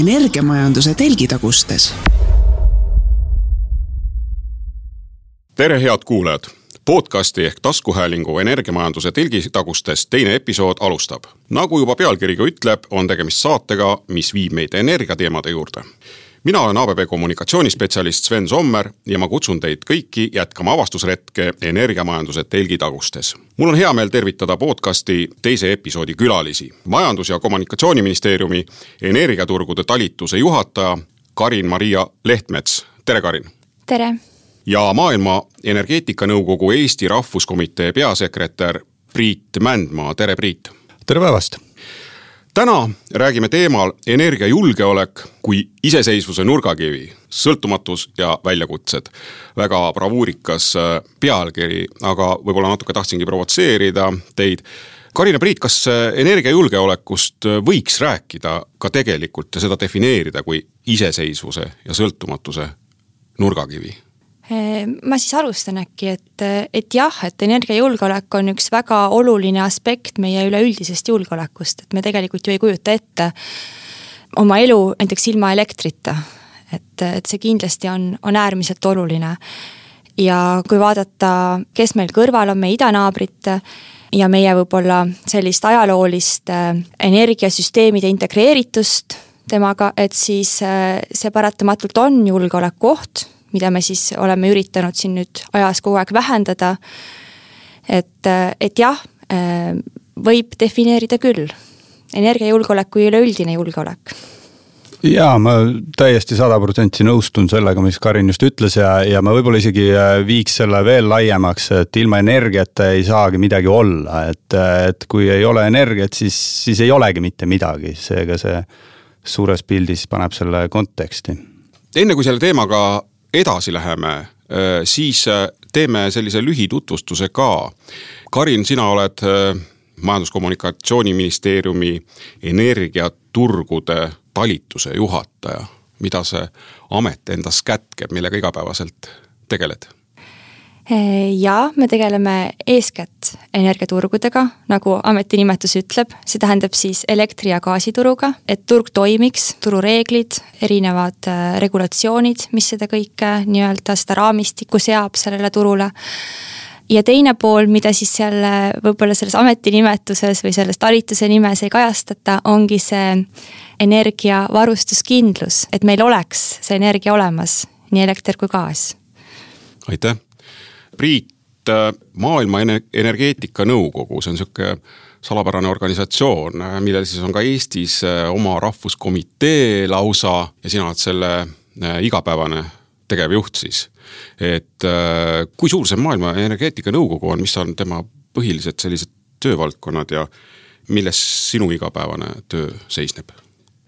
energiamajanduse telgitagustes. tere, head kuulajad podcasti ehk taskuhäälingu Energiamajanduse telgitagustes teine episood alustab. nagu juba pealkiri ka ütleb, on tegemist saatega, mis viib meid energiateemade juurde mina olen ABB kommunikatsioonispetsialist Sven Sommer ja ma kutsun teid kõiki jätkama avastusretke energiamajanduse telgitagustes. mul on hea meel tervitada podcasti teise episoodi külalisi. majandus- ja Kommunikatsiooniministeeriumi energiaturgude talituse juhataja Karin-Maria Lehtmets, tere Karin! tere! ja Maailma Energeetikanõukogu Eesti Rahvuskomitee peasekretär Priit Mändmaa, tere Priit! tere päevast! Täna räägime teemal energiajulgeolek kui iseseisvuse nurgakivi, sõltumatus ja väljakutsed. väga bravuurikas äh, pealkiri, aga võib-olla natuke tahtsingi provotseerida teid. Karina Priit, kas äh, energiajulgeolekust äh, võiks rääkida ka tegelikult ja seda defineerida kui iseseisvuse ja sõltumatuse nurgakivi? Ehm, ma siis alustan äkki, et, et jah, et energiajulgeolek on üks väga oluline aspekt meie üleüldisest julgeolekust, et me tegelikult ju ei kujuta ette oma elu näiteks ilma elektrita. et, et see kindlasti on, on äärmiselt oluline. ja kui vaadata, kes meil kõrval on, meie idanaabrid ja meie võib-olla sellist ajaloolist äh, energiasüsteemide integreeritust temaga, et siis äh, see paratamatult on julgeolekuoht mida me siis oleme üritanud siin nüüd ajas kogu aeg vähendada. et, et jah, võib defineerida küll, energiajulgeolek kui üleüldine julgeolek jaa, ma täiesti sada protsenti nõustun sellega, mis Karin just ütles ja, ja ma võib-olla isegi äh, viiks selle veel laiemaks, et ilma energiata ei saagi midagi olla, et, et kui ei ole energiat, siis, siis ei olegi mitte midagi, seega see suures pildis paneb selle konteksti. enne kui selle teemaga edasi läheme, äh, siis äh, teeme sellise lühitutvustuse ka. Karin, sina oled äh, Majandus-Kommunikatsiooniministeeriumi energiaturgude talituse juhataja. mida see amet endas kätkeb, millega igapäevaselt tegeled? Ja me tegeleme eeskätt energiaturgudega, nagu ameti nimetus ütleb, see tähendab siis elektri- ja gaasituruga, et turg toimiks, turureeglid, erinevad äh, regulatsioonid, mis seda kõike nii-öelda seda raamistikku seab sellele turule. Ja teine pool, mida siis seal võib-olla selles ametinimetuses või selles talituse nimes ei kajastata, ongi see energiavarustuskindlus, et meil oleks see energia olemas, nii elekter kui gaas. aitäh Priit, äh, Maailma Energeetikanõukogu, see on sihuke salapärane organisatsioon, äh, millel siis on ka Eestis äh, oma rahvuskomitee lausa ja sina oled selle igapäevane tegevjuht siis. et kui suur see Maailma Energeetikanõukogu on, mis on tema põhilised sellised töövaldkonnad ja milles sinu igapäevane töö seisneb?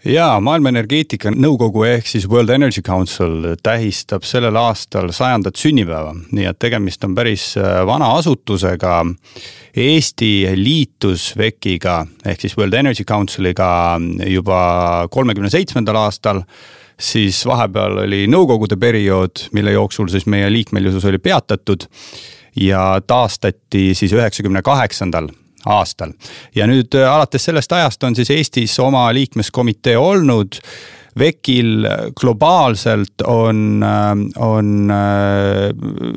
Jaa, Maailma Energeetikanõukogu ehk siis World Energy Council tähistab sellel aastal sajandat sünnipäeva, nii et tegemist on päris äh, vana asutusega. Eesti liitus WEC-iga ehk siis World Energy Council'iga juba kolmekümne seitsmendal aastal. Siis vahepeal oli nõukogude periood, mille jooksul siis meie liikmelisus oli peatatud. Ja taastati siis üheksakümne kaheksandal aastal. ja nüüd äh, alates sellest ajast on siis Eestis oma liikmeskomitee olnud. VEC-il globaalselt on, äh, on äh,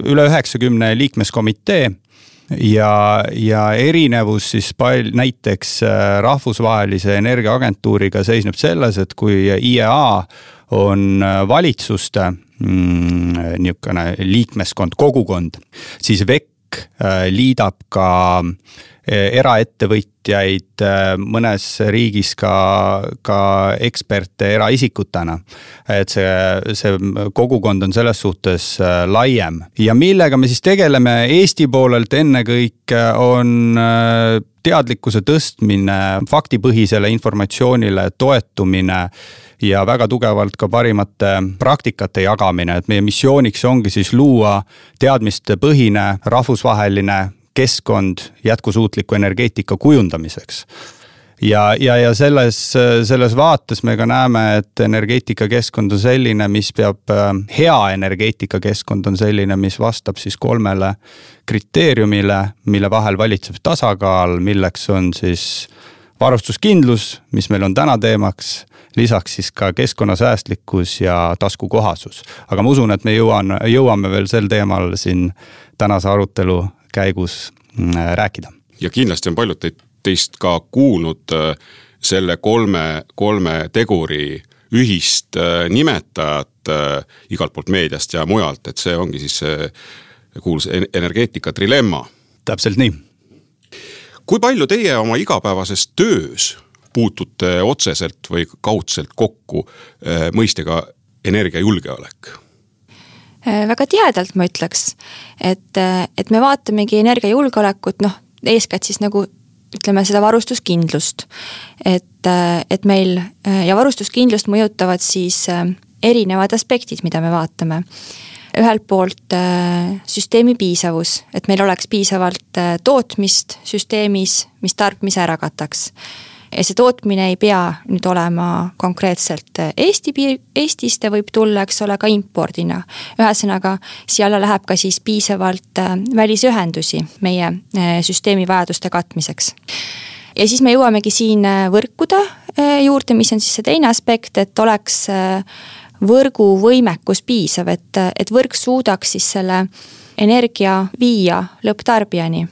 üle üheksakümne liikmeskomitee ja, ja erinevus siis pal-, näiteks rahvusvahelise energiaagentuuriga seisneb selles, et kui IEA on valitsuste mm, niisugune liikmeskond, kogukond, siis VEC liidab ka Eh, eraettevõtjaid, eh, mõnes riigis ka, ka eksperte eraisikutena. et see, see kogukond on selles suhtes eh, laiem. Ja millega me siis tegeleme? Eesti poolelt ennekõike on teadlikkuse tõstmine, faktipõhisele informatsioonile toetumine ja väga tugevalt ka parimate praktikate jagamine, et meie missiooniks ongi siis luua teadmistepõhine rahvusvaheline keskkond jätkusuutliku energeetika kujundamiseks ja, ja, ja selles, selles vaates me ka näeme, et energeetikakeskkond on selline, mis peab, hea energeetikakeskkond on selline, mis vastab siis kolmele kriteeriumile, mille vahel valitseb tasakaal, milleks on siis varustuskindlus, mis meil on täna teemaks, lisaks siis ka keskkonnasäästlikkus ja taskukohasus. aga ma usun, et me jõuan, jõuame veel sel teemal siin tänase arutelu käigus mm, rääkida. ja kindlasti on paljud teid, teist ka kuulnud äh, selle kolme, kolme teguri ühist äh, nimetajat äh, igalt poolt meediast ja mujalt, et see ongi siis see kuulus energeetika trilemma. täpselt nii. kui palju teie oma igapäevases töös puutute otseselt või kaudselt kokku äh, mõistega energiajulgeolek? Väga tihedalt ma ütleks, et, et me vaatamegi energiajulgeolekut noh, eeskätt siis nagu ütleme seda varustuskindlust. et, et meil ja varustuskindlust mõjutavad siis erinevad aspektid, mida me vaatame. ühelt poolt süsteemi piisavus, et meil oleks piisavalt tootmist süsteemis, mis tarbimise ära kataks ja see tootmine ei pea nüüd olema konkreetselt Eesti piir, Eestist, ta võib tulla, eks ole, ka impordina. ühesõnaga, siia alla läheb ka siis piisavalt äh, välisühendusi meie äh, süsteemi vajaduste katmiseks ja siis me jõuamegi siin äh, võrkude juurde, mis on siis see teine aspekt, et oleks võrguvõimekus piisav, et, et võrk suudaks siis selle energia viia lõpptarbijani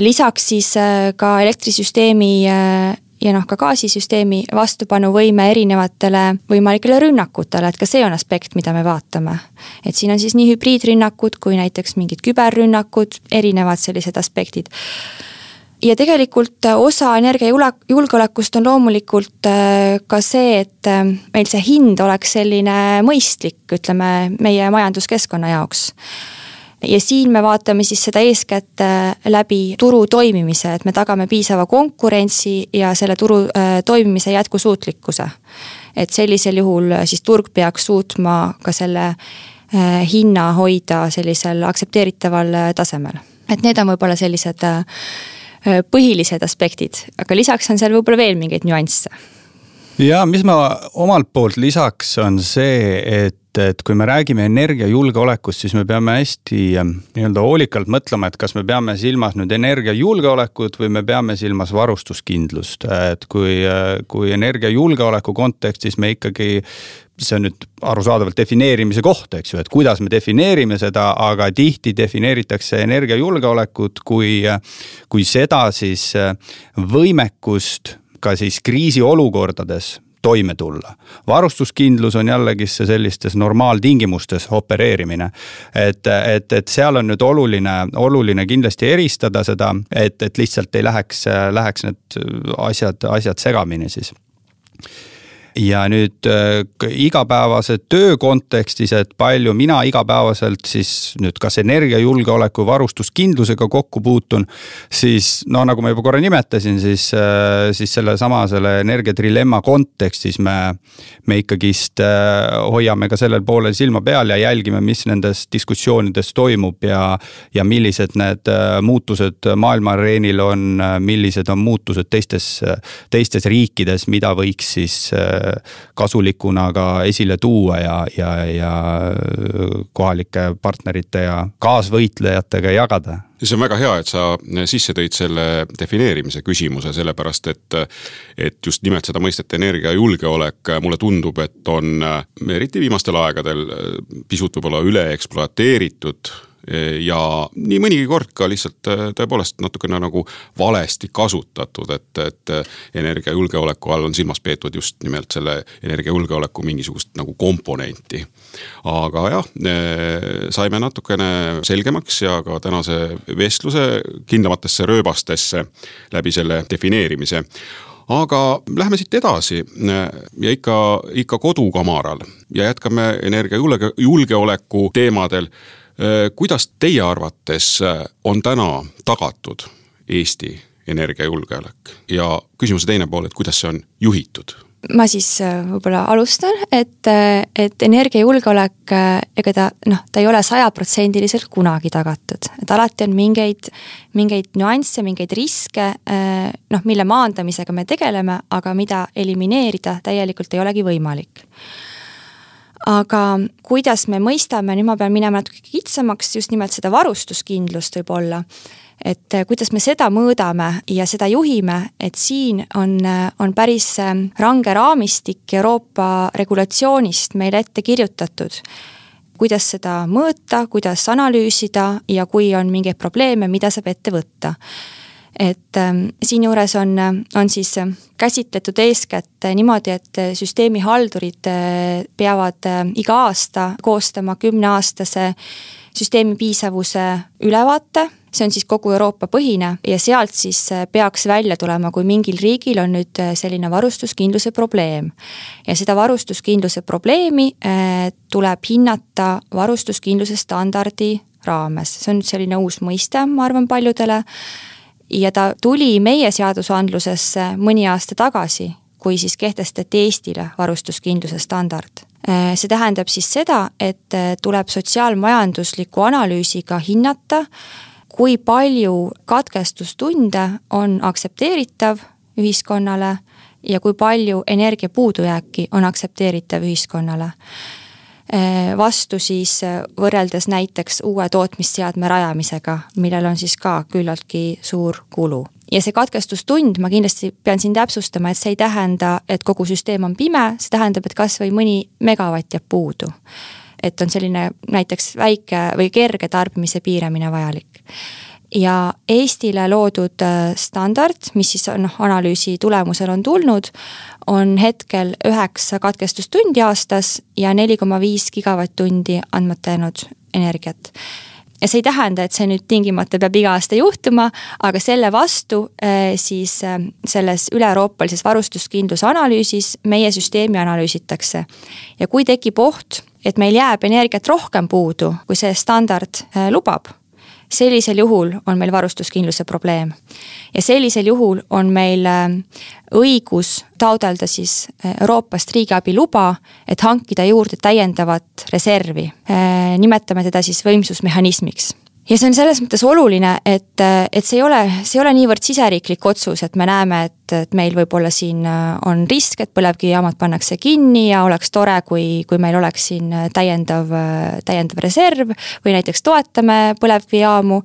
lisaks siis äh, ka elektrisüsteemi äh, ja noh, ka gaasisüsteemi vastupanuvõime erinevatele võimalikele rünnakutele, et ka see on aspekt, mida me vaatame. et siin on siis nii hübriidrünnakud kui näiteks mingid küberrünnakud, erinevad sellised aspektid. ja tegelikult osa energiajulgeolekust on loomulikult ka see, et meil see hind oleks selline mõistlik, ütleme, meie majanduskeskkonna jaoks ja siin me vaatame siis seda eeskätt äh, läbi turu toimimise, et me tagame piisava konkurentsi ja selle turu äh, toimimise jätkusuutlikkuse. et sellisel juhul äh, siis turg peaks suutma ka selle hinna hoida sellisel aktsepteeritaval tasemel. et need on võib-olla sellised põhilised aspektid, aga lisaks on seal võib-olla veel mingeid nüansse ja mis ma omalt poolt lisaks, on see, et et kui me räägime energiajulgeolekust, siis me peame hästi ähm, nii-öelda hoolikalt mõtlema, et kas me peame silmas nüüd energiajulgeolekut või me peame silmas varustuskindlust, et kui, äh, kui energiajulgeoleku kontekstis me ikkagi see on nüüd arusaadavalt defineerimise koht, eks ju, et kuidas me defineerime seda, aga tihti defineeritakse energiajulgeolekut kui, kui seda siis äh, võimekust ka siis kriisiolukordades toime tulla. varustuskindlus on jällegisse sellistes normaaltingimustes opereerimine. et, et, et seal on nüüd oluline, oluline kindlasti eristada seda, et, et lihtsalt ei läheks, läheks need asjad, asjad segamini siis ja nüüd äh, igapäevase töö kontekstis, et palju mina igapäevaselt siis nüüd kas energiajulgeoleku, varustuskindlusega kokku puutun. siis no nagu ma juba korra nimetasin, siis, äh, siis sellesama selle energiatrilemma kontekstis me, me ikkagist äh, hoiame ka sellel poolel silma peal ja jälgime, mis nendes diskussioonides toimub ja. ja millised need muutused maailma areenil on, millised on muutused teistes, teistes riikides, mida võiks siis kasulikuna ka esile tuua ja, ja, ja kohalike partnerite ja kaasvõitlejatega jagada. See on väga hea, et sa sisse tõid selle defineerimise küsimuse, sellepärast et, et just nimelt seda mõistet energiajulgeolek, mulle tundub, et on eriti viimastel aegadel pisut võib-olla üle ekspluateeritud ja nii mõnigi kord ka lihtsalt äh, tõepoolest natukene nagu valesti kasutatud, et, et äh, energiajulgeoleku all on silmas peetud just nimelt selle energiajulgeoleku mingisugust nagu komponenti. aga jah, äh, saime natukene selgemaks ja ka tänase vestluse kindlamatesse rööbastesse läbi selle defineerimise aga lähme siit edasi ja ikka, ikka kodukamaral ja jätkame energiajulgeoleku teemadel kuidas teie arvates äh, on täna tagatud Eesti energiajulgeolek? Ja küsimuse teine pool, et kuidas see on juhitud? ma siis äh, võib-olla alustan, et, et energiajulgeolek, ega ta noh, ta ei ole sajaprotsendiliselt kunagi tagatud, et alati on mingeid, mingeid nüansse, mingeid riske, noh, mille maandamisega me tegeleme, aga mida elimineerida täielikult ei olegi võimalik aga kuidas me mõistame, nüüd ma pean minema natuke kitsamaks, just nimelt seda varustuskindlust võib-olla et äh, kuidas me seda mõõdame ja seda juhime, et siin on, äh, on päris äh, range raamistik Euroopa regulatsioonist meile ette kirjutatud. kuidas seda mõõta, kuidas analüüsida ja kui on mingeid probleeme, mida saab ette võtta et ähm, siinjuures on, on siis käsitletud eeskätt niimoodi, et süsteemihaldurid peavad iga aasta koostama kümneaastase süsteemi piisavuse ülevaate see on siis kogu Euroopa põhine ja sealt siis äh, peaks välja tulema, kui mingil riigil on nüüd äh, selline varustuskindluse probleem. ja seda varustuskindluse probleemi äh, tuleb hinnata varustuskindluse standardi raames, see on nüüd selline uus mõiste, ma arvan, paljudele. Ja ta tuli meie seadusandlusesse mõni aasta tagasi, kui siis kehtestati Eestile varustuskindluse standard see tähendab siis seda, et tuleb sotsiaalmajandusliku analüüsiga hinnata kui palju katkestustunde on aktsepteeritav ühiskonnale ja kui palju energia puudujääki on aktsepteeritav ühiskonnale. Vastu siis võrreldes näiteks uue tootmisseadme rajamisega, millel on siis ka küllaltki suur kulu. Ja see katkestustund, ma kindlasti pean siin täpsustama, et see ei tähenda, et kogu süsteem on pime, see tähendab, et kasvõi mõni megavatt jääb puudu. Et on selline näiteks väike või kerge tarbimise piiramine vajalik. Ja Eestile loodud äh, standard, mis siis noh, analüüsi tulemusel on tulnud, on hetkel üheksa katkestustundi aastas ja neli koma viis gigavatt-tundi andmata jäänud energiat ja see ei tähenda, et see nüüd tingimata peab iga aasta juhtuma, aga selle vastu äh, siis äh, selles üle-euroopalises varustuskindluse analüüsis meie süsteemi analüüsitakse. ja kui tekib oht, et meil jääb energiat rohkem puudu, kui see standard lubab, sellisel juhul on meil varustuskindluse probleem. ja sellisel juhul on meil õigus taodelda siis Euroopast riigiabi luba, et hankida juurde täiendavat reservi. nimetame teda siis võimsusmehhanismiks ja see on selles mõttes oluline, et, et see ei ole, see ei ole niivõrd siseriiklik otsus, et me näeme, et, et meil võib-olla siin on risk, et põlevkivijaamad pannakse kinni ja oleks tore, kui, kui meil oleks siin täiendav, täiendav reserv või näiteks toetame põlevkivijaamu.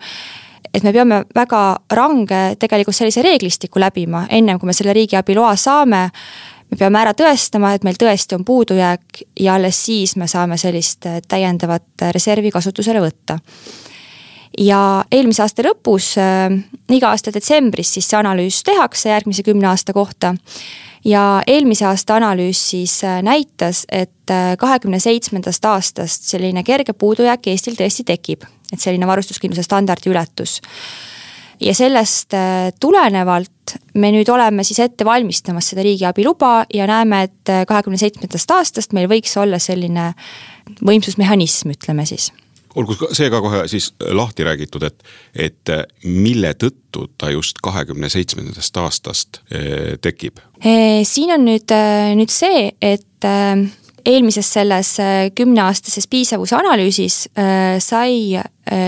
Et me peame väga range tegelikult sellise reeglistiku läbima, ennem kui me selle riigiabi loa saame. Me peame ära tõestama, et meil tõesti on puudujääk ja alles siis me saame sellist täiendavat reservi kasutusele võtta ja eelmise aasta lõpus äh,, iga aasta detsembris siis see analüüs tehakse järgmise kümne aasta kohta. ja eelmise aasta analüüs siis äh, näitas, et äh, kahekümne seitsmendast aastast selline kerge puudujääk Eestil tõesti tekib, et selline varustuskindluse standardi ületus. Ja sellest äh, tulenevalt me nüüd oleme siis ette valmistamas seda riigiabi luba ja näeme, et kahekümne seitsmendast aastast meil võiks olla selline võimsusmehhanism, ütleme siis olgu see ka kohe siis lahti räägitud, et, et mille tõttu ta just kahekümne seitsmendast aastast eh, tekib? Siin on nüüd, nüüd see, et eelmises selles kümneaastases piisavuse analüüsis sai,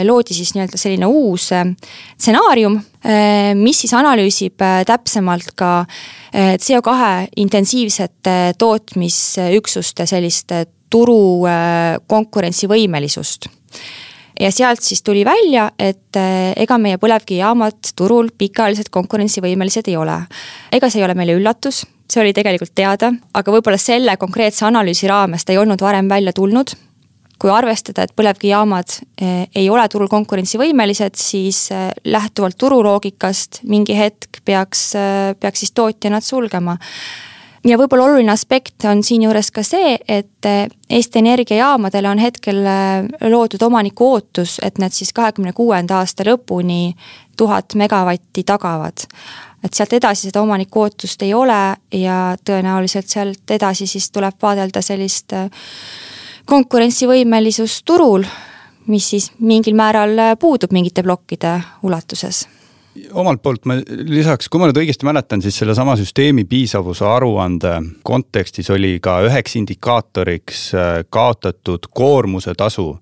loodi siis nii-öelda selline uus stsenaarium, mis siis analüüsib täpsemalt ka CO2 intensiivsete tootmisüksuste sellist turu konkurentsivõimelisust ja sealt siis tuli välja, et eh, ega meie põlevkivijaamad turul pikaajaliselt konkurentsivõimelised ei ole. ega see ei ole meile üllatus, see oli tegelikult teada, aga võib-olla selle konkreetse analüüsi raames ta ei olnud varem välja tulnud. kui arvestada, et põlevkivijaamad eh, ei ole turul konkurentsivõimelised, siis eh, lähtuvalt turuloogikast mingi hetk peaks, peaks siis tootja nad sulgema ja võib-olla oluline aspekt on siinjuures ka see, et eh, Eesti Energia jaamadele on hetkel eh, loodud omaniku ootus, et need siis kahekümne kuuenda aasta lõpuni tuhat megavatti tagavad. et sealt edasi seda omaniku ootust ei ole ja tõenäoliselt sealt edasi siis tuleb vaadelda sellist eh, konkurentsivõimelisust turul, mis siis mingil määral puudub mingite plokkide ulatuses omalt poolt ma lisaks, kui ma nüüd õigesti mäletan, siis sellesama süsteemi piisavuse aruande kontekstis oli ka üheks indikaatoriks äh, kaotatud koormuse tasu.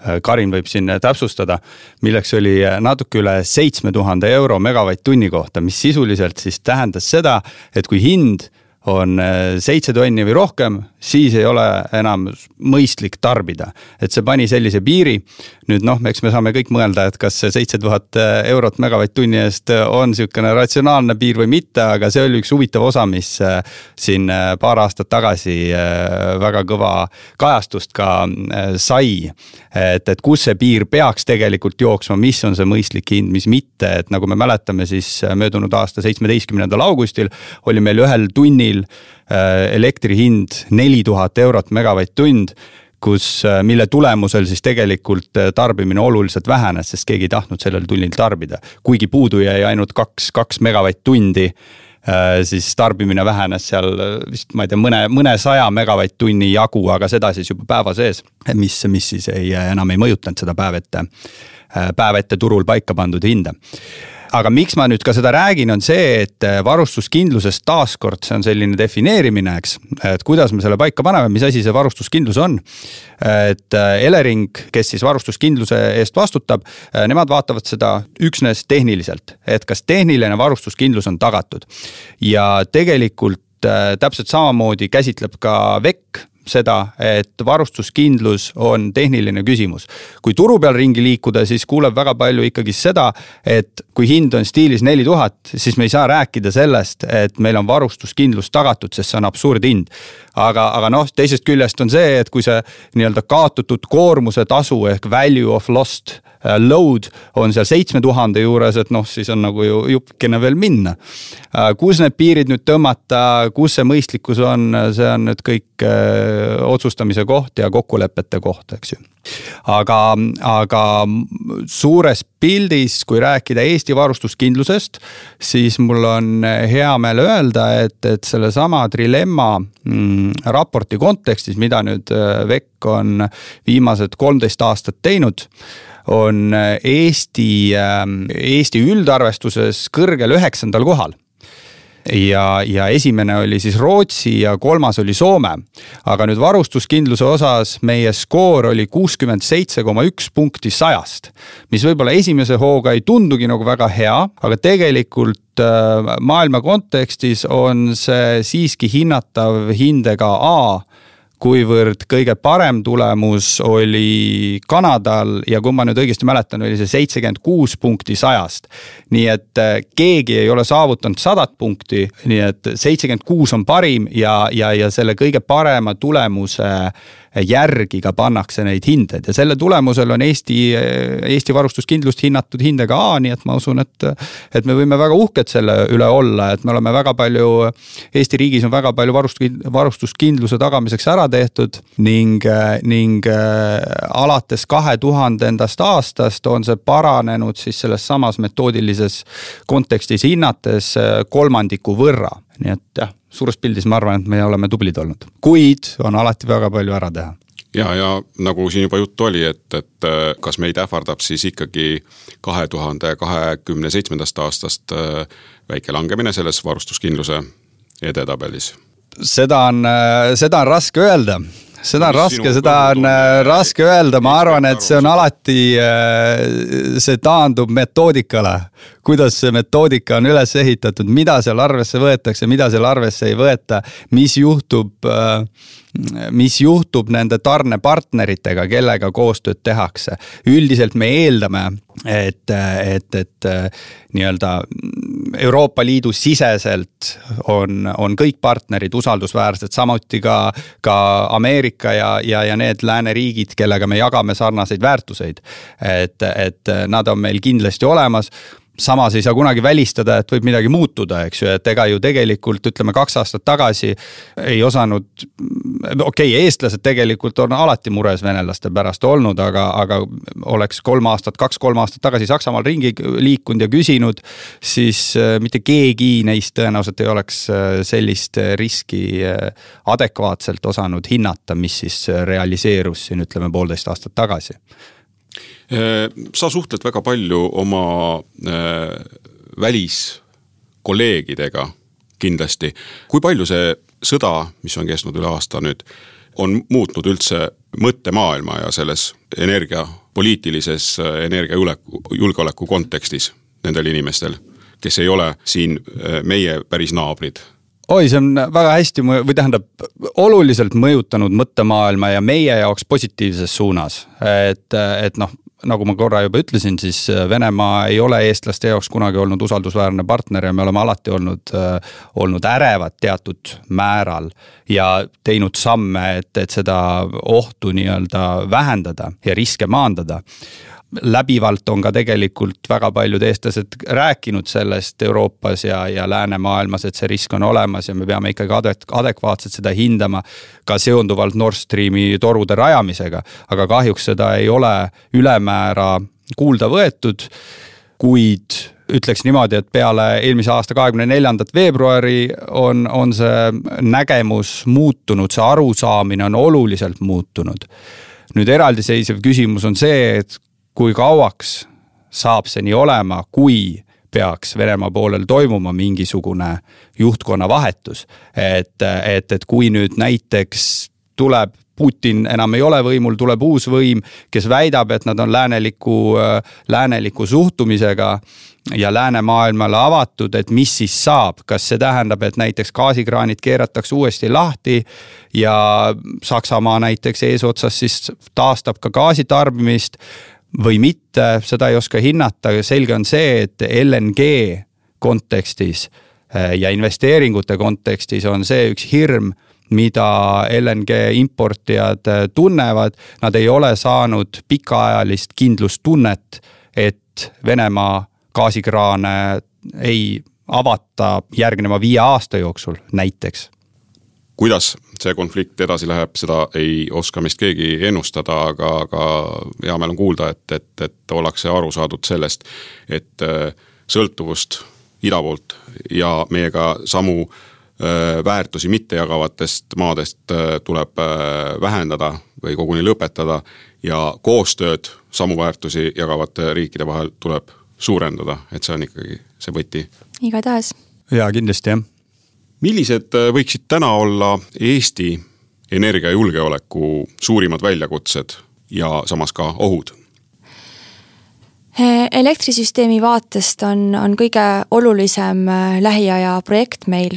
Äh, Karin võib siin täpsustada, milleks oli äh, natuke üle seitsme tuhande euro megavatt-tunni kohta, mis sisuliselt siis tähendas seda, et kui hind on äh, seitse tonni või rohkem, siis ei ole enam mõistlik tarbida. et see pani sellise piiri. nüüd noh, eks me saame kõik mõelda, et kas see seitse tuhat äh, eurot megavatt-tunni eest äh, on sihukene ratsionaalne piir või mitte, aga see oli üks huvitav osa, mis siin paar aastat tagasi väga kõva kajastust ka sai. Et, et kus see piir peaks tegelikult jooksma, mis on see mõistlik hind, mis mitte, et nagu me mäletame, siis möödunud aasta seitsmeteistkümnendal augustil oli meil ühel tunnil äh, elektri hind neli tuhat eurot megavatt-tund kus, äh, mille tulemusel siis tegelikult äh, tarbimine oluliselt vähenes, sest keegi ei tahtnud sellel tunnil tarbida. kuigi puudu jäi ainult kaks, kaks megavatt-tundi, siis tarbimine vähenes seal vist ma ei tea, mõne, mõnesaja megavatt-tunni jagu, aga seda siis juba päeva sees. mis, mis siis ei, enam ei mõjutanud seda päev ette, päev ette turul paika pandud hinda aga miks ma nüüd ka seda räägin, on see, et äh, varustuskindlusest taaskord, see on selline defineerimine, eks. et kuidas me selle paika paneme, mis asi see varustuskindlus on. et äh, Elering, kes siis varustuskindluse eest vastutab, äh, nemad vaatavad seda üksnes tehniliselt, et kas tehniline varustuskindlus on tagatud. ja tegelikult täpselt samamoodi käsitleb ka VEC seda, et varustuskindlus on tehniline küsimus. kui turu peal ringi liikuda, siis kuuleb väga palju ikkagi seda, et kui hind on stiilis neli tuhat, siis me ei saa rääkida sellest, et meil on varustuskindlus tagatud, sest see on absurdhind. Aga, aga noh, teisest küljest on see, et kui see nii-öelda kaotatud koormuse tasu ehk value of lost Äh, load on seal seitsme tuhande juures, et noh, siis on nagu ju jupikene veel minna. Äh, kus need piirid nüüd tõmmata, kus see mõistlikkus on, see on nüüd kõik äh, otsustamise koht ja kokkulepete koht, eks ju aga, aga suures pildis, kui rääkida Eesti varustuskindlusest, siis mul on hea meel öelda, et, et sellesama Trilemma mm, raporti kontekstis, mida nüüd VEC on viimased kolmteist aastat teinud on äh, Eesti, Eesti üldarvestuses kõrgel üheksandal kohal ja, ja esimene oli siis Rootsi ja kolmas oli Soome. aga nüüd varustuskindluse osas meie skoor oli kuuskümmend seitse koma üks punkti sajast. mis võib-olla esimese hooga ei tundugi nagu väga hea, aga tegelikult äh, maailma kontekstis on see siiski hinnatav hindega A kuivõrd kõige parem tulemus oli Kanadal ja kui ma nüüd õigesti mäletan, oli see seitsekümmend kuus punkti sajast. nii et äh, keegi ei ole saavutanud sadat punkti, nii et seitsekümmend kuus on parim ja, ja, ja selle kõige parema tulemuse järgi ka pannakse neid hindeid ja selle tulemusel on Eesti, Eesti varustuskindlust hinnatud hindega A, nii et ma usun, et, et me võime väga uhked selle üle olla, et me oleme väga palju, Eesti riigis on väga palju varust-, varustuskindluse tagamiseks ära tehtud ning, ning alates kahe tuhandendast aastast on see paranenud siis selles samas metoodilises kontekstis hinnates kolmandiku võrra, nii et jah suures pildis ma arvan, et me oleme tublid olnud, kuid on alati väga palju ära teha. Ja, ja nagu siin juba juttu oli, et, et äh, kas meid ähvardab siis ikkagi kahe tuhande kahekümne seitsmendast aastast äh, väike langemine selles varustuskindluse edetabelis? Seda on, äh, seda on raske öelda. Seda on raske, seda on raske öelda, ma arvan, et see on alati, see taandub metoodikale. Kuidas see metoodika on üles ehitatud, mida seal arvesse võetakse, mida seal arvesse ei võeta, mis juhtub, äh, mis juhtub nende tarnepartneritega, kellega koostööd tehakse. üldiselt me eeldame, et, et, et nii-öelda Euroopa Liidu siseselt on, on kõik partnerid usaldusväärsed, samuti ka, ka Ameerika ja, ja, ja need lääneriigid, kellega me jagame sarnaseid väärtuseid. et, et nad on meil kindlasti olemas samas ei saa kunagi välistada, et võib midagi muutuda, eks ju, et ega ju tegelikult ütleme kaks aastat tagasi ei osanud. okei okay,, eestlased tegelikult on alati mures venelaste pärast olnud, aga, aga oleks kolm aastat, kaks-kolm aastat tagasi Saksamaal ringi liikunud ja küsinud. siis äh, mitte keegi neist tõenäoliselt ei oleks äh, sellist riski äh, adekvaatselt osanud hinnata, mis siis realiseerus siin ütleme poolteist aastat tagasi sa suhtled väga palju oma äh, väliskolleegidega kindlasti. kui palju see sõda, mis on kestnud üle aasta nüüd, on muutnud üldse mõttemaailma ja selles energiapoliitilises, energiajulgeoleku, julgeoleku kontekstis nendel inimestel, kes ei ole siin äh, meie päris naabrid oi, see on väga hästi või tähendab oluliselt mõjutanud mõttemaailma ja meie jaoks positiivses suunas. et, et noh, nagu ma korra juba ütlesin, siis Venemaa ei ole eestlaste jaoks kunagi olnud usaldusväärne partner ja me oleme alati olnud, olnud ärevad teatud määral. ja teinud samme, et, et seda ohtu nii-öelda vähendada ja riske maandada läbivalt on ka tegelikult väga paljud eestlased rääkinud sellest Euroopas ja, ja läänemaailmas, et see risk on olemas ja me peame ikkagi adek-, adekvaatselt seda hindama. ka seonduvalt Nord Streami torude rajamisega, aga kahjuks seda ei ole ülemäära kuulda võetud. kuid ütleks niimoodi, et peale eelmise aasta kahekümne neljandat veebruari on, on see nägemus muutunud, see arusaamine on oluliselt muutunud nüüd eraldiseisev küsimus on see, et kui kauaks saab see nii olema, kui peaks Venemaa poolel toimuma mingisugune juhtkonna vahetus. et, et, et kui nüüd näiteks tuleb Putin enam ei ole võimul, tuleb uus võim, kes väidab, et nad on lääneliku, lääneliku suhtumisega ja läänemaailmale avatud, et mis siis saab, kas see tähendab, et näiteks gaasikraanid keeratakse uuesti lahti ja Saksamaa näiteks eesotsas siis taastab ka gaasitarbimist või mitte, seda ei oska hinnata, aga selge on see, et LNG kontekstis äh, ja investeeringute kontekstis on see üks hirm, mida LNG importijad äh, tunnevad. Nad ei ole saanud pikaajalist kindlustunnet, et Venemaa gaasikraane ei avata järgneva viie aasta jooksul näiteks kuidas see konflikt edasi läheb, seda ei oska meist keegi ennustada, aga, aga hea meel on kuulda, et, et, et ollakse aru saadud sellest, et äh, sõltuvust ida poolt ja meiega samu äh, väärtusi mitte jagavatest maadest äh, tuleb vähendada või koguni lõpetada ja koostööd samu väärtusi jagavate riikide vahel tuleb suurendada, et see on ikkagi see võti. igatahes. jaa, kindlasti jah millised äh, võiksid täna olla Eesti energiajulgeoleku suurimad väljakutsed ja samas ka ohud? Äh, elektrisüsteemi vaatest on, on kõige olulisem äh, lähiaja projekt meil,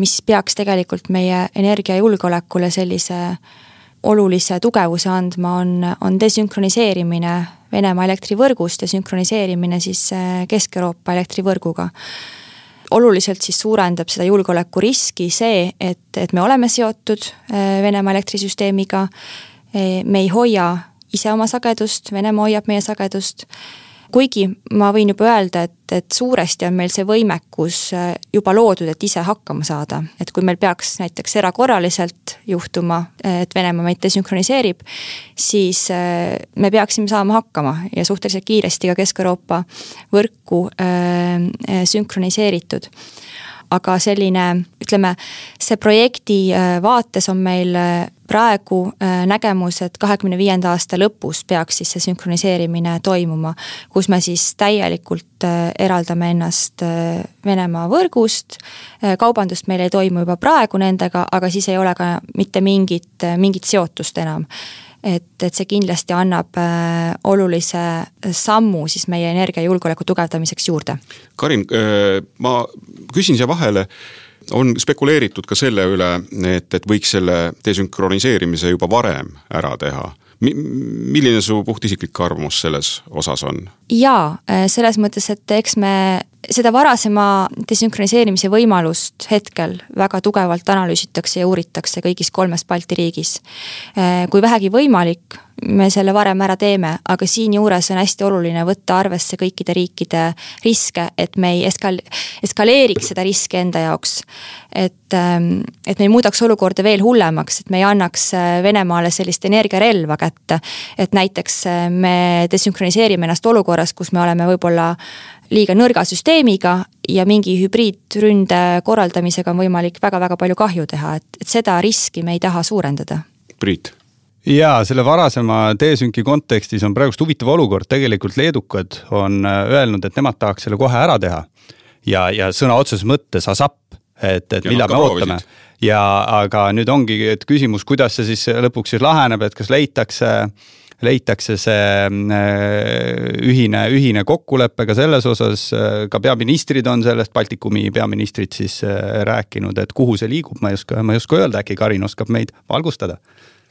mis peaks tegelikult meie energiajulgeolekule sellise olulise tugevuse andma, on, on desünkroniseerimine Venemaa elektrivõrgust ja sünkroniseerimine siis Kesk-Euroopa elektrivõrguga oluliselt siis suurendab seda julgeolekuriski see, et, et me oleme seotud äh, Venemaa elektrisüsteemiga. Äh, me ei hoia ise oma sagedust, Venemaa hoiab meie sagedust kuigi ma võin juba öelda, et, et suuresti on meil see võimekus äh, juba loodud, et ise hakkama saada. et kui meil peaks näiteks erakorraliselt juhtuma, et Venemaa meid desünkroniseerib, siis äh, me peaksime saama hakkama ja suhteliselt kiiresti ka Kesk-Euroopa võrku äh, sünkroniseeritud aga selline, ütleme, see projekti äh, vaates on meil äh, praegu äh, nägemus, et kahekümne viienda aasta lõpus peaks siis see sünkroniseerimine toimuma, kus me siis täielikult eraldame ennast Venemaa võrgust. kaubandust meil ei toimu juba praegu nendega, aga siis ei ole ka mitte mingit, mingit seotust enam et, et see kindlasti annab äh, olulise sammu siis meie energiajulgeoleku tugevdamiseks juurde. Karin, äh, ma küsin siia vahele on spekuleeritud ka selle üle, et, et võiks selle desünkroniseerimise juba varem ära teha milline su puhtisiklik arvamus selles osas on? jaa, selles mõttes, et eks me seda varasema desünkroniseerimise võimalust hetkel väga tugevalt analüüsitakse ja uuritakse kõigis kolmes Balti riigis. Äh, kui vähegi võimalik, me selle varem ära teeme, aga siinjuures on hästi oluline võtta arvesse kõikide riikide riske, et me ei eskal-, eskaleeriks seda riski enda jaoks. et, ähm, et me ei muudaks olukorda veel hullemaks, et me ei annaks äh, Venemaale sellist energiarelva kätte. et näiteks äh, me desünkroniseerime ennast olukorras, kus me oleme võib-olla liiga nõrga süsteemiga ja mingi hübriidründe korraldamisega on võimalik väga-väga palju kahju teha, et, et seda riski me ei taha suurendada. Priit ja selle varasema desünki kontekstis on praegust huvitav olukord, tegelikult leedukad on äh, öelnud, et nemad tahaks selle kohe ära teha. ja, ja sõna otseses mõttes ASAP, et, et millal me ootame. ja aga nüüd ongi, et küsimus, kuidas see siis lõpuks siis laheneb, et kas leitakse leitakse see ühine, ühine kokkulepe ka selles osas, ka peaministrid on sellest, Baltikumi peaministrid siis rääkinud, et kuhu see liigub, ma ei oska, ma ei oska öelda, äkki Karin oskab meid valgustada.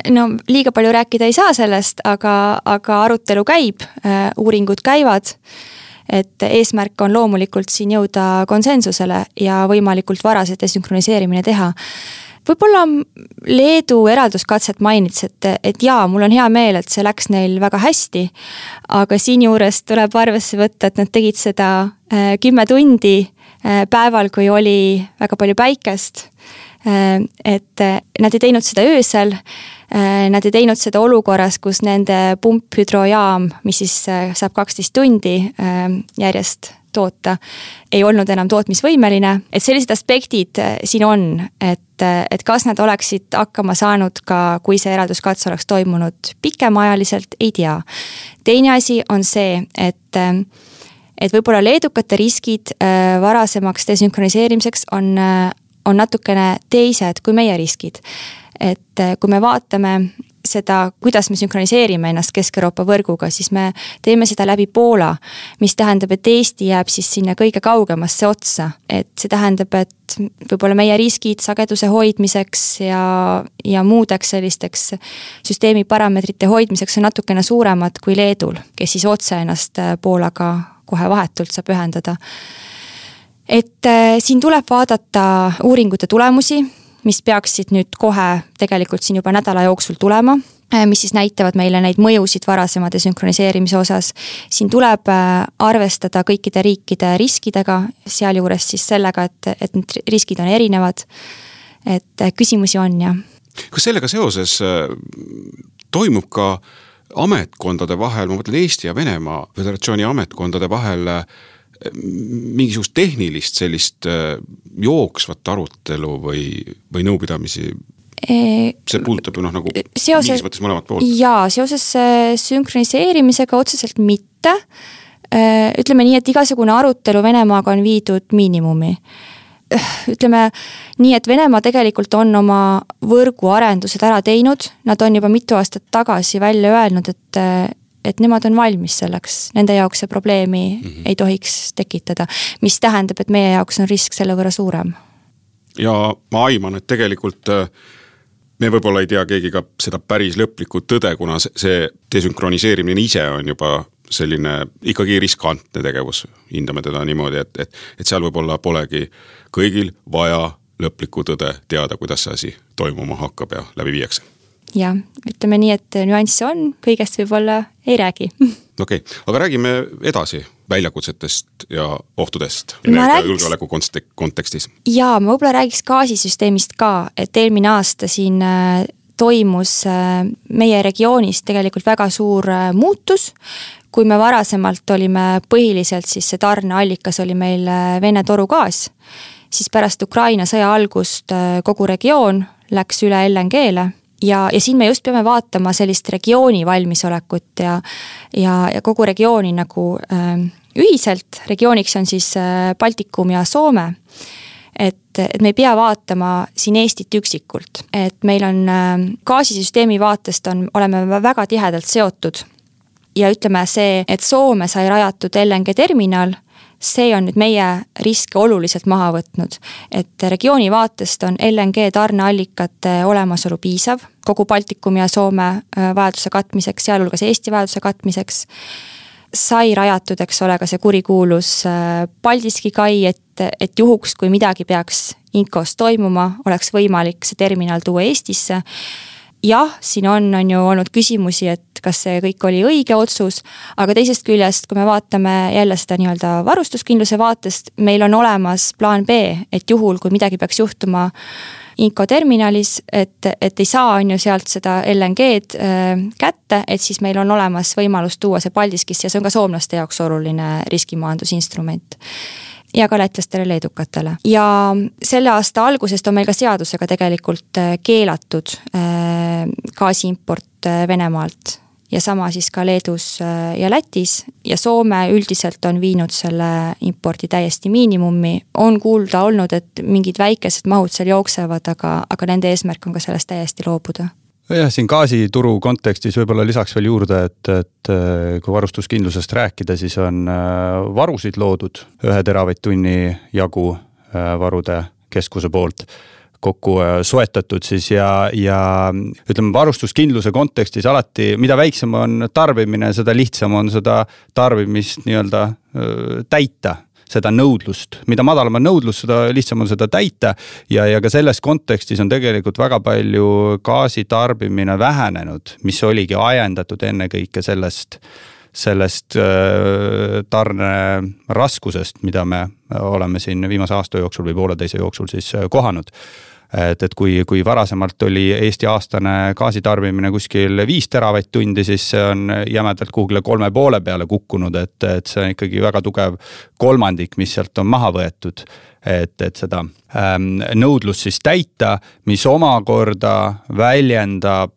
No liiga palju rääkida ei saa sellest, aga, aga arutelu käib, uuringud käivad et eesmärk on loomulikult siin jõuda konsensusele ja võimalikult varase desünkroniseerimine teha võib-olla Leedu eralduskatset mainis, et, et jaa, mul on hea meel, et see läks neil väga hästi. aga siinjuures tuleb arvesse võtta, et nad tegid seda äh, kümme tundi äh, päeval, kui oli väga palju päikest. Äh, et nad ei teinud seda öösel nad ei teinud seda olukorras, kus nende pumphüdrojaam, mis siis saab kaksteist tundi järjest toota, ei olnud enam tootmisvõimeline, et sellised aspektid siin on, et, et kas nad oleksid hakkama saanud ka, kui see eralduskatse oleks toimunud pikemaajaliselt, ei tea. teine asi on see, et et võib-olla leedukate riskid varasemaks desünkroniseerimiseks on, on natukene teised kui meie riskid et kui me vaatame seda, kuidas me sünkroniseerime ennast Kesk-Euroopa võrguga, siis me teeme seda läbi Poola. mis tähendab, et Eesti jääb siis sinna kõige kaugemasse otsa, et see tähendab, et võib-olla meie riskid sageduse hoidmiseks ja, ja muudeks sellisteks süsteemi parameetrite hoidmiseks on natukene suuremad kui Leedul, kes siis otse ennast eh, Poolaga kohe vahetult saab ühendada et äh, siin tuleb vaadata uuringute tulemusi, mis peaksid nüüd kohe tegelikult siin juba nädala jooksul tulema äh, mis siis näitavad meile neid mõjusid varasema desünkroniseerimise osas. siin tuleb äh, arvestada kõikide riikide riskidega, sealjuures siis sellega, et, et need riskid on erinevad. et äh, küsimusi on, jah. kas sellega seoses toimub ka ametkondade vahel, ma mõtlen Eesti ja Venemaa Föderatsiooni ametkondade vahel mingisugust tehnilist sellist äh, jooksvat arutelu või, või nõupidamisi? see puudutab ju noh, nagu seoses, mingis mõttes mõlemat poolt. jaa, seoses äh, sünkroniseerimisega otseselt mitte. Äh, ütleme nii, et igasugune arutelu Venemaaga on viidud miinimumi ütleme nii, et Venemaa tegelikult on oma võrguarendused ära teinud, nad on juba mitu aastat tagasi välja öelnud, et et nemad on valmis selleks, nende jaoks see probleemi mm -hmm. ei tohiks tekitada. mis tähendab, et meie jaoks on risk selle võrra suurem. ja ma aiman, et tegelikult äh, me võib-olla ei tea keegi ka seda päris lõplikku tõde, kuna see desünkroniseerimine ise on juba selline ikkagi riskantne tegevus, hindame teda niimoodi, et, et, et seal võib-olla polegi kõigil vaja lõplikku tõde teada, kuidas see asi toimuma hakkab ja läbi viiakse jah, ütleme nii, et nüansse on, kõigest võib-olla ei räägi. okei okay., aga räägime edasi väljakutsetest ja ohtudest energiajulgeoleku räägiks... kontekstis. jaa, ma võib-olla räägiks gaasisüsteemist ka, et eelmine aasta siin äh, toimus äh, meie regioonis tegelikult väga suur äh, muutus. kui me varasemalt olime põhiliselt, siis see tarneallikas oli meil Vene torugaas, siis pärast Ukraina sõja algust kogu regioon läks üle LNG-le ja, ja siin me just peame vaatama sellist regiooni valmisolekut ja, ja, ja kogu regiooni nagu äh, ühiselt, regiooniks on siis äh, Baltikum ja Soome. et, et me ei pea vaatama siin Eestit üksikult, et meil on äh, gaasisüsteemi vaatest on, oleme väga tihedalt seotud. ja ütleme see, et Soome sai rajatud LNG terminal see on nüüd meie riske oluliselt maha võtnud. et regiooni vaatest on LNG tarneallikate olemasolu piisav kogu Baltikumi ja Soome äh, vajaduse katmiseks, sealhulgas Eesti vajaduse katmiseks. sai rajatud, eks ole, ka see kurikuulus äh, Paldiski kai, et, et juhuks, kui midagi peaks Inkos toimuma, oleks võimalik see terminal tuua Eestisse jah, siin on, on ju olnud küsimusi, et kas see kõik oli õige otsus, aga teisest küljest, kui me vaatame jälle seda nii-öelda varustuskindluse vaatest, meil on olemas plaan B, et juhul, kui midagi peaks juhtuma Inko terminalis, et, et ei saa, on ju, sealt seda LNG-d äh, kätte, et siis meil on olemas võimalus tuua see Paldiskisse ja see on ka soomlaste jaoks oluline riskimaandusinstrument ja ka lätlastele, leedukatele. ja selle aasta algusest on meil ka seadusega tegelikult äh, keelatud äh, gaasiimport äh, Venemaalt ja sama siis ka Leedus ja Lätis ja Soome üldiselt on viinud selle impordi täiesti miinimumi. on kuulda olnud, et mingid väikesed mahud seal jooksevad, aga, aga nende eesmärk on ka sellest täiesti loobuda jah, siin gaasituru kontekstis võib-olla lisaks veel juurde, et, et äh, kui varustuskindlusest rääkida, siis on äh, varusid loodud ühe teravatt-tunni jagu äh, varude keskuse poolt kokku soetatud siis ja, ja ütleme, varustuskindluse kontekstis alati, mida väiksem on tarbimine, seda lihtsam on seda tarbimist nii-öelda täita seda nõudlust, mida madalam on nõudlus, seda lihtsam on seda täita. ja, ja ka selles kontekstis on tegelikult väga palju gaasitarbimine vähenenud, mis oligi ajendatud ennekõike sellest sellest äh, tarne raskusest, mida me oleme siin viimase aasta jooksul või pooleteise jooksul siis äh, kohanud et, et kui, kui varasemalt oli Eesti aastane gaasitarbimine kuskil viis teravatt-tundi, siis see on jämedalt kuhugile kolme poole peale kukkunud, et, et see on ikkagi väga tugev kolmandik, mis sealt on maha võetud. et, et seda ähm, nõudlust siis täita, mis omakorda väljendab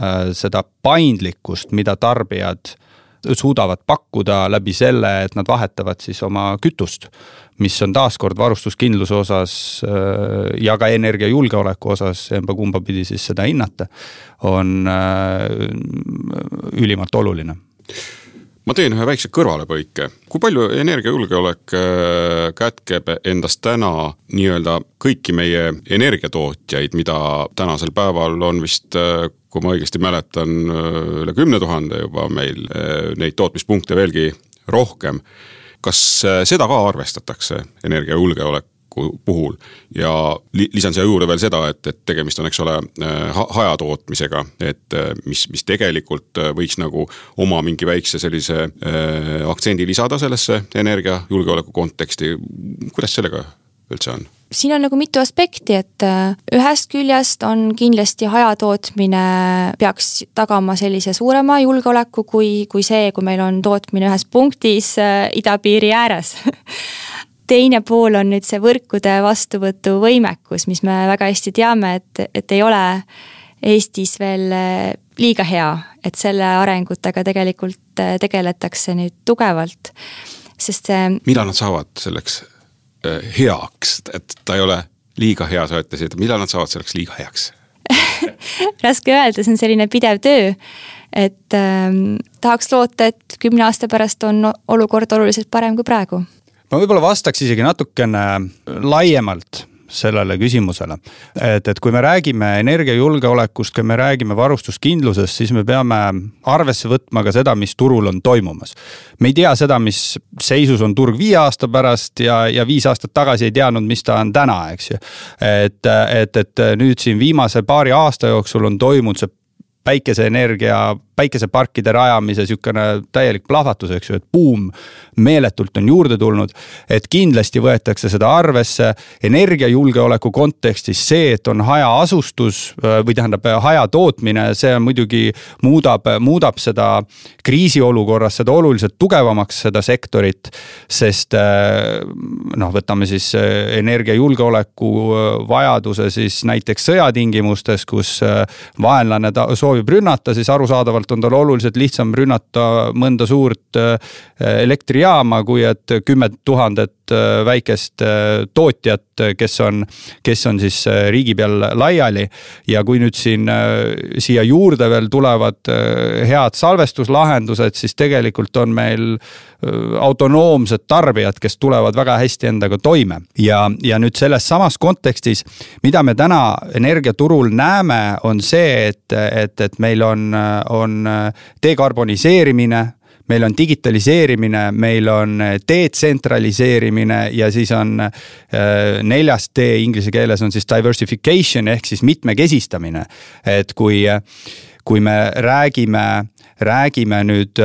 äh, seda paindlikkust, mida tarbijad suudavad pakkuda läbi selle, et nad vahetavad siis oma kütust mis on taaskord varustuskindluse osas äh, ja ka energiajulgeoleku osas, emba-kumba pidi siis seda hinnata, on äh, ülimalt oluline ma teen ühe väikse kõrvalepõike. kui palju energiajulgeolek äh, kätkeb endas täna nii-öelda kõiki meie energiatootjaid, mida tänasel päeval on vist, kui ma õigesti mäletan, üle kümne tuhande juba meil neid tootmispunkte veelgi rohkem kas äh, seda ka arvestatakse energiajulgeoleku puhul ja li lisan siia juurde veel seda, et, et tegemist on, eks ole äh, ha, hajatootmisega, et äh, mis, mis tegelikult võiks nagu oma mingi väikse sellise äh, aktsendi lisada sellesse energiajulgeoleku konteksti. kuidas sellega üldse on? siin on nagu mitu aspekti, et äh, ühest küljest on kindlasti hajatootmine peaks tagama sellise suurema julgeoleku kui, kui see, kui meil on tootmine ühes punktis äh, idapiiri ääres teine pool on nüüd see võrkude vastuvõtuvõimekus, mis me väga hästi teame, et, et ei ole Eestis veel äh, liiga hea, et selle arengutega tegelikult tegeletakse nüüd tugevalt, sest see. mida nad saavad selleks Äh, heaks, et ta ei ole liiga hea, sa ütlesid, millal nad saavad selleks liiga heaks raske öelda, see on selline pidev töö. et ähm, tahaks loota, et kümne aasta pärast on olukord oluliselt parem kui praegu. Ma võib-olla vastaks isegi natukene laiemalt sellele küsimusele. et, et kui me räägime energiajulgeolekust, kui me räägime varustuskindlusest, siis me peame arvesse võtma ka seda, mis turul on toimumas. me ei tea seda, mis seisus on turg viie aasta pärast ja, ja viis aastat tagasi ei teadnud, mis ta on täna, eks ju. et, et, et nüüd siin viimase paari aasta jooksul on toimunud see päikeseenergia, päikeseparkide rajamise sihukene täielik plahvatus, eks ju, et buum meeletult on juurde tulnud. et kindlasti võetakse seda arvesse energiajulgeoleku kontekstis see, et on hajaasustus või tähendab hajatootmine, see muidugi muudab, muudab seda kriisiolukorras seda oluliselt tugevamaks, seda sektorit. sest noh, võtame siis energiajulgeoleku vajaduse siis näiteks sõjatingimustes, kus vaenlane soovib rünnata, siis arusaadavalt on tal oluliselt lihtsam rünnata mõnda suurt äh, elektrijaama, kui et kümme tuhandet äh, väikest äh, tootjat, kes on, kes on siis riigi peal laiali. ja kui nüüd siin siia juurde veel tulevad head salvestuslahendused, siis tegelikult on meil autonoomsed tarbijad, kes tulevad väga hästi endaga toime. ja, ja nüüd selles samas kontekstis, mida me täna energiaturul näeme, on see, et, et, et meil on, on dekarboniseerimine meil on digitaliseerimine, meil on detsentraliseerimine ja siis on neljas D inglise keeles on siis diversification ehk siis mitmekesistamine. et kui, kui me räägime räägime nüüd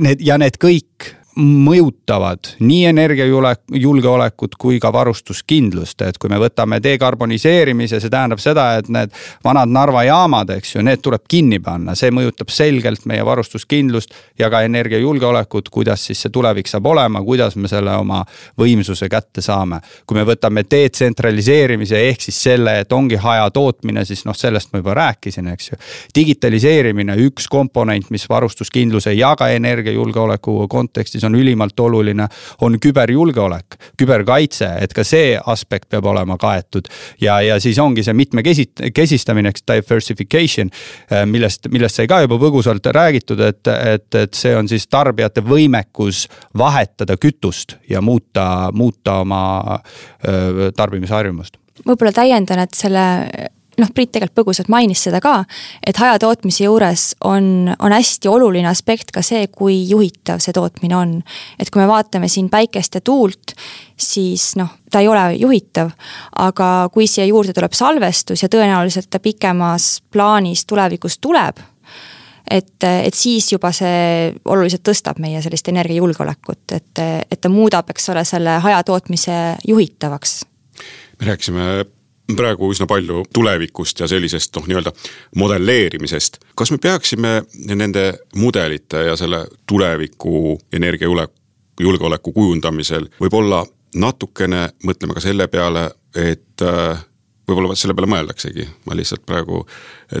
need ja need kõik mõjutavad nii energiajulgeolekut kui ka varustuskindlust, et kui me võtame dekarboniseerimise, see tähendab seda, et need vanad Narva jaamad, eks ju, need tuleb kinni panna, see mõjutab selgelt meie varustuskindlust ja ka energiajulgeolekut, kuidas siis see tulevik saab olema, kuidas me selle oma võimsuse kätte saame. kui me võtame detsentraliseerimise ehk siis selle, et ongi hajatootmine, siis noh, sellest ma juba rääkisin, eks ju. digitaliseerimine, üks komponent, mis varustuskindluse ja ka energiajulgeoleku kontekstis on ülimalt oluline, on küberjulgeolek, küberkaitse, et ka see aspekt peab olema kaetud. ja, ja siis ongi see mitmekesistamine, eks diversification, äh, millest, millest sai ka juba põgusalt räägitud, et, et, et see on siis tarbijate võimekus vahetada kütust ja muuta, muuta oma äh, tarbimisharjumust võib-olla täiendan, et selle noh, Priit tegelikult põgusalt mainis seda ka, et hajatootmise juures on, on hästi oluline aspekt ka see, kui juhitav see tootmine on. et kui me vaatame siin päikest ja tuult, siis noh, ta ei ole juhitav, aga kui siia juurde tuleb salvestus ja tõenäoliselt ta pikemas plaanis tulevikus tuleb, et, et siis juba see oluliselt tõstab meie sellist energiajulgeolekut, et, et ta muudab, eks ole, selle hajatootmise juhitavaks. me rääkisime praegu üsna palju tulevikust ja sellisest noh, nii-öelda modelleerimisest. kas me peaksime nende mudelite ja selle tuleviku energiajulgeoleku kujundamisel võib-olla natukene mõtlema ka selle peale, et äh, võib-olla selle peale mõeldaksegi, ma lihtsalt praegu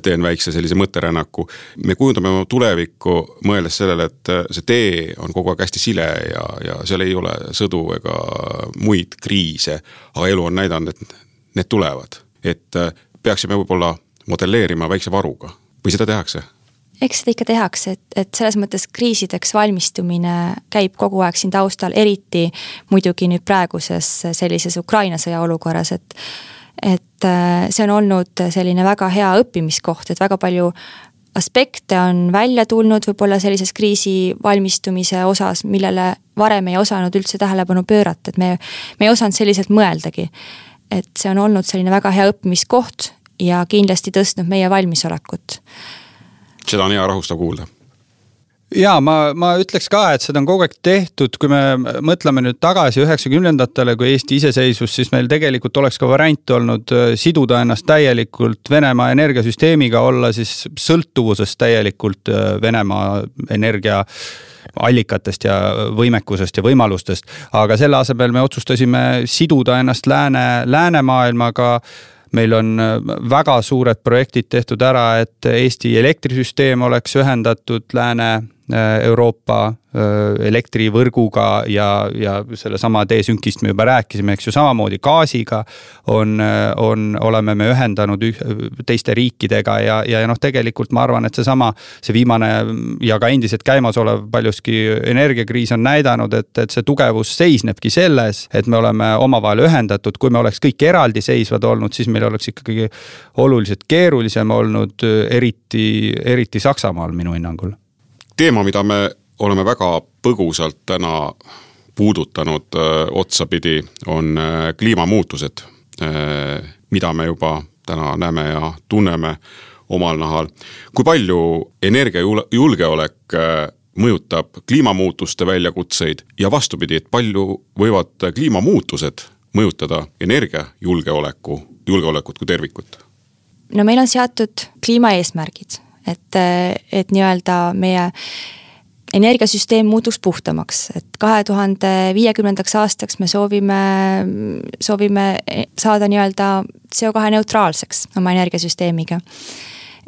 teen väikse sellise mõtterännaku. me kujundame oma tulevikku, mõeldes sellele, et see tee on kogu aeg hästi sile ja, ja seal ei ole sõdu ega muid kriise. aga elu on näidanud, et need tulevad, et äh, peaksime võib-olla modelleerima väikse varuga. Või seda tehakse? eks seda ikka tehakse, et, et selles mõttes kriisideks valmistumine käib kogu aeg siin taustal, eriti muidugi nüüd praeguses sellises Ukraina sõja olukorras, et et äh, see on olnud selline väga hea õppimiskoht, et väga palju aspekte on välja tulnud võib-olla sellises kriisi valmistumise osas, millele varem ei osanud üldse tähelepanu pöörata, et me, me ei osanud selliselt mõeldagi et see on olnud selline väga hea õppimiskoht ja kindlasti tõstnud meie valmisolekut. seda on hea rahustav kuulda ja ma, ma ütleks ka, et seda on kogu aeg tehtud, kui me mõtleme nüüd tagasi üheksakümnendatele, kui Eesti iseseisvus, siis meil tegelikult oleks ka variant olnud äh, siduda ennast täielikult Venemaa energiasüsteemiga, olla siis sõltuvuses täielikult äh, Venemaa energia allikatest ja võimekusest ja võimalustest. aga selle asemel me otsustasime siduda ennast lääne, läänemaailmaga meil on väga suured projektid tehtud ära, et Eesti elektrisüsteem oleks ühendatud lääne Äh, Euroopa äh, elektrivõrguga ja, ja sellesama desünkist me juba rääkisime, eks ju, samamoodi gaasiga on, äh, on, oleme me ühendanud üh, teiste riikidega ja, ja noh, tegelikult ma arvan, et seesama, see viimane ja ka endiselt käimasolev paljuski energiakriis on näidanud, et, et see tugevus seisnebki selles, et me oleme omavahel ühendatud, kui me oleks kõik eraldiseisvad olnud, siis meil oleks ikkagi oluliselt keerulisem olnud, eriti, eriti Saksamaal minu hinnangul teema, mida me oleme väga põgusalt täna puudutanud öö, otsapidi, on öö, kliimamuutused, mida me juba täna näeme ja tunneme omal nahal. kui palju energiajulgeolek mõjutab kliimamuutuste väljakutseid ja vastupidi, et palju võivad kliimamuutused mõjutada energiajulgeoleku, julgeolekut kui tervikut? no meil on seatud kliimaeesmärgid et, et nii-öelda meie energiasüsteem muutuks puhtamaks, et kahe tuhande viiekümnendaks aastaks me soovime, soovime saada nii-öelda CO2 neutraalseks oma energiasüsteemiga.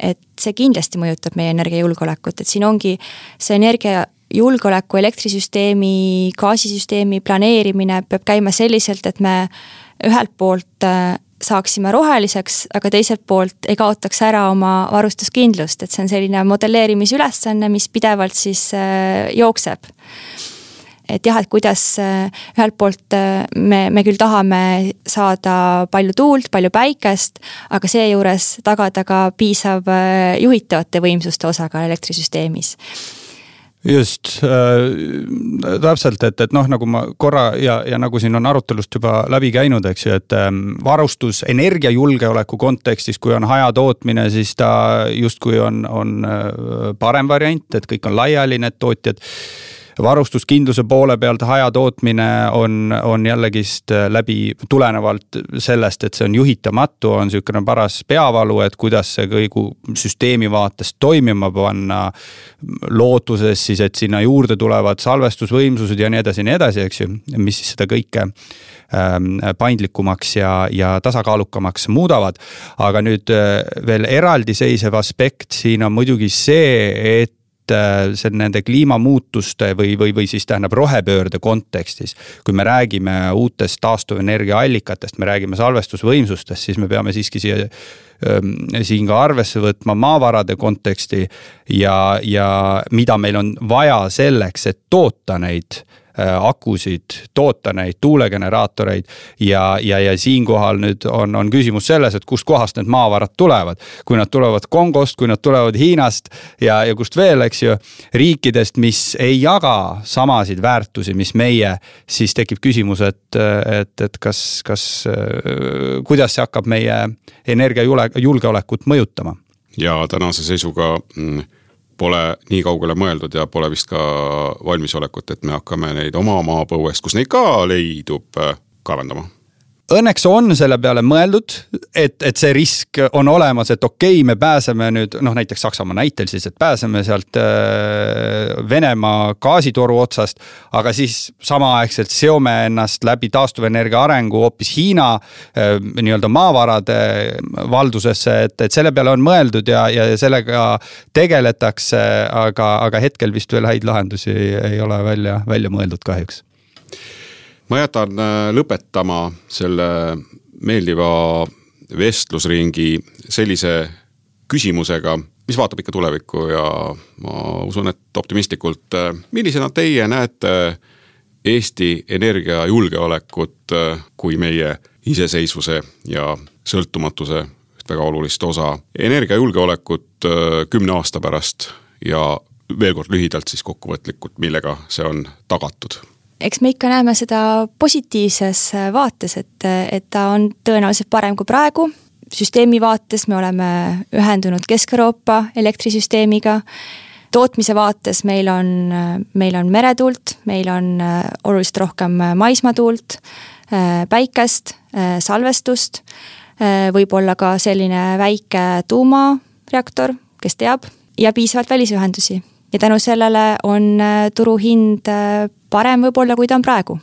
et see kindlasti mõjutab meie energiajulgeolekut, et siin ongi see energiajulgeoleku elektrisüsteemi, gaasisüsteemi planeerimine peab käima selliselt, et me ühelt poolt saaksime roheliseks, aga teiselt poolt ei kaotaks ära oma varustuskindlust, et see on selline modelleerimisülesanne, mis pidevalt siis äh, jookseb. et jah, et kuidas äh, ühelt poolt äh, me, me küll tahame saada palju tuult, palju päikest, aga seejuures tagada ka piisav juhitavate võimsuste osakaal elektrisüsteemis just äh,, täpselt, et, et noh, nagu ma korra ja, ja nagu siin on arutelust juba läbi käinud, eks ju, et ähm, varustus energiajulgeoleku kontekstis, kui on hajatootmine, siis ta justkui on, on äh, parem variant, et kõik on laiali, need tootjad varustuskindluse poole pealt hajatootmine on, on jällegist äh, läbi, tulenevalt sellest, et see on juhitamatu, on sihukene paras peavalu, et kuidas see kõigu süsteemi vaates toimima panna. lootuses siis, et sinna juurde tulevad salvestusvõimsused ja nii edasi ja nii edasi, eks ju, mis siis seda kõike ähm, paindlikumaks ja, ja tasakaalukamaks muudavad. aga nüüd äh, veel eraldiseisev aspekt siin on muidugi see, et see nende kliimamuutuste või, või, või siis tähendab rohepöörde kontekstis. kui me räägime uutest taastuvenergia allikatest, me räägime salvestusvõimsustest, siis me peame siiski siia siin ka arvesse võtma maavarade konteksti ja, ja mida meil on vaja selleks, et toota neid Äh, akusid, toota neid tuulegeneraatoreid. ja, ja, ja siinkohal nüüd on, on küsimus selles, et kustkohast need maavarad tulevad. kui nad tulevad Kongost, kui nad tulevad Hiinast ja, ja kust veel, eks ju. riikidest, mis ei jaga samasid väärtusi, mis meie, siis tekib küsimus, et, et, et kas, kas, äh, kuidas see hakkab meie energiajulgeolekut mõjutama. ja tänase seisuga mm, pole nii kaugele mõeldud ja pole vist ka valmisolekut, et me hakkame neid oma maapõuest, kus neid ka leidub, äh, kaevandama õnneks on selle peale mõeldud, et, et see risk on olemas, et okei okay,, me pääseme nüüd noh, näiteks Saksamaa näitel siis, et pääseme sealt äh, Venemaa gaasitoru otsast. aga siis samaaegselt seome ennast läbi taastuvenergia arengu hoopis Hiina äh, nii-öelda maavarade valdusesse, et, et selle peale on mõeldud ja, ja sellega tegeletakse, aga, aga hetkel vist veel häid lahendusi ei ole välja, välja mõeldud kahjuks ma jätan äh, lõpetama selle meeldiva vestlusringi sellise küsimusega, mis vaatab ikka tulevikku ja ma usun, et optimistlikult. Äh, millisena teie näete Eesti energiajulgeolekut äh, kui meie iseseisvuse ja sõltumatuse üht väga olulist osa, energiajulgeolekut kümne aasta pärast ja veel kord lühidalt siis kokkuvõtlikult, millega see on tagatud eks me ikka näeme seda positiivses vaates, et, et ta on tõenäoliselt parem kui praegu. süsteemi vaates me oleme ühendunud Kesk-Euroopa elektrisüsteemiga. tootmise vaates meil on, meil on meretuult, meil on oluliselt rohkem maismaatuult, päikest, salvestust. võib-olla ka selline väike tuumareaktor, kes teab, ja piisavalt välisühendusi ja tänu sellele on turuhind parem võib-olla, kui ta on praegu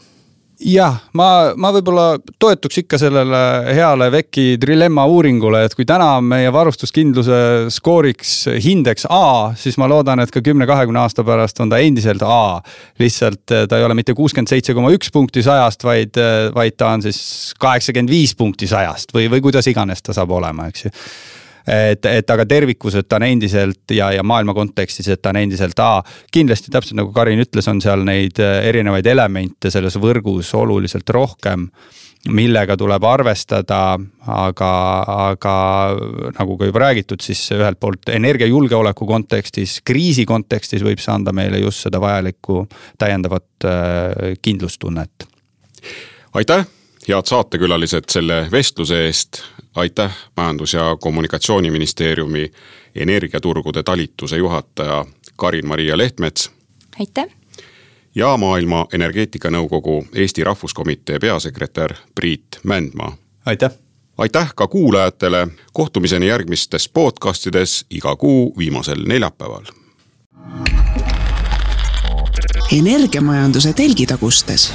jah, ma, ma võib-olla toetuks ikka sellele heale Veki trilemma uuringule, et kui täna on meie varustuskindluse skooriks hindeks A, siis ma loodan, et ka kümne-kahekümne aasta pärast on ta endiselt A. lihtsalt eh, ta ei ole mitte kuuskümmend seitse koma üks punkti sajast, vaid, vaid ta on siis kaheksakümmend viis punkti sajast või, või kuidas iganes ta saab olema, eks ju et, et aga tervikus, et ta on endiselt ja, ja maailma kontekstis, et ta on endiselt A. kindlasti täpselt nagu Karin ütles, on seal neid äh, erinevaid elemente selles võrgus oluliselt rohkem millega tuleb arvestada, aga, aga nagu ka juba räägitud, siis ühelt poolt energiajulgeoleku kontekstis, kriisi kontekstis võib see anda meile just seda vajalikku täiendavat äh, kindlustunnet. aitäh head saatekülalised selle vestluse eest. Aitäh, Majandus- ja Kommunikatsiooniministeeriumi energiaturgude talituse juhataja Karin-Maria Lehtmets. aitäh. ja Maailma Energeetikanõukogu Eesti Rahvuskomitee peasekretär Priit Mändmaa. aitäh aitäh ka kuulajatele, kohtumiseni järgmistes podcastides iga kuu viimasel neljapäeval. energiamajanduse telgitagustes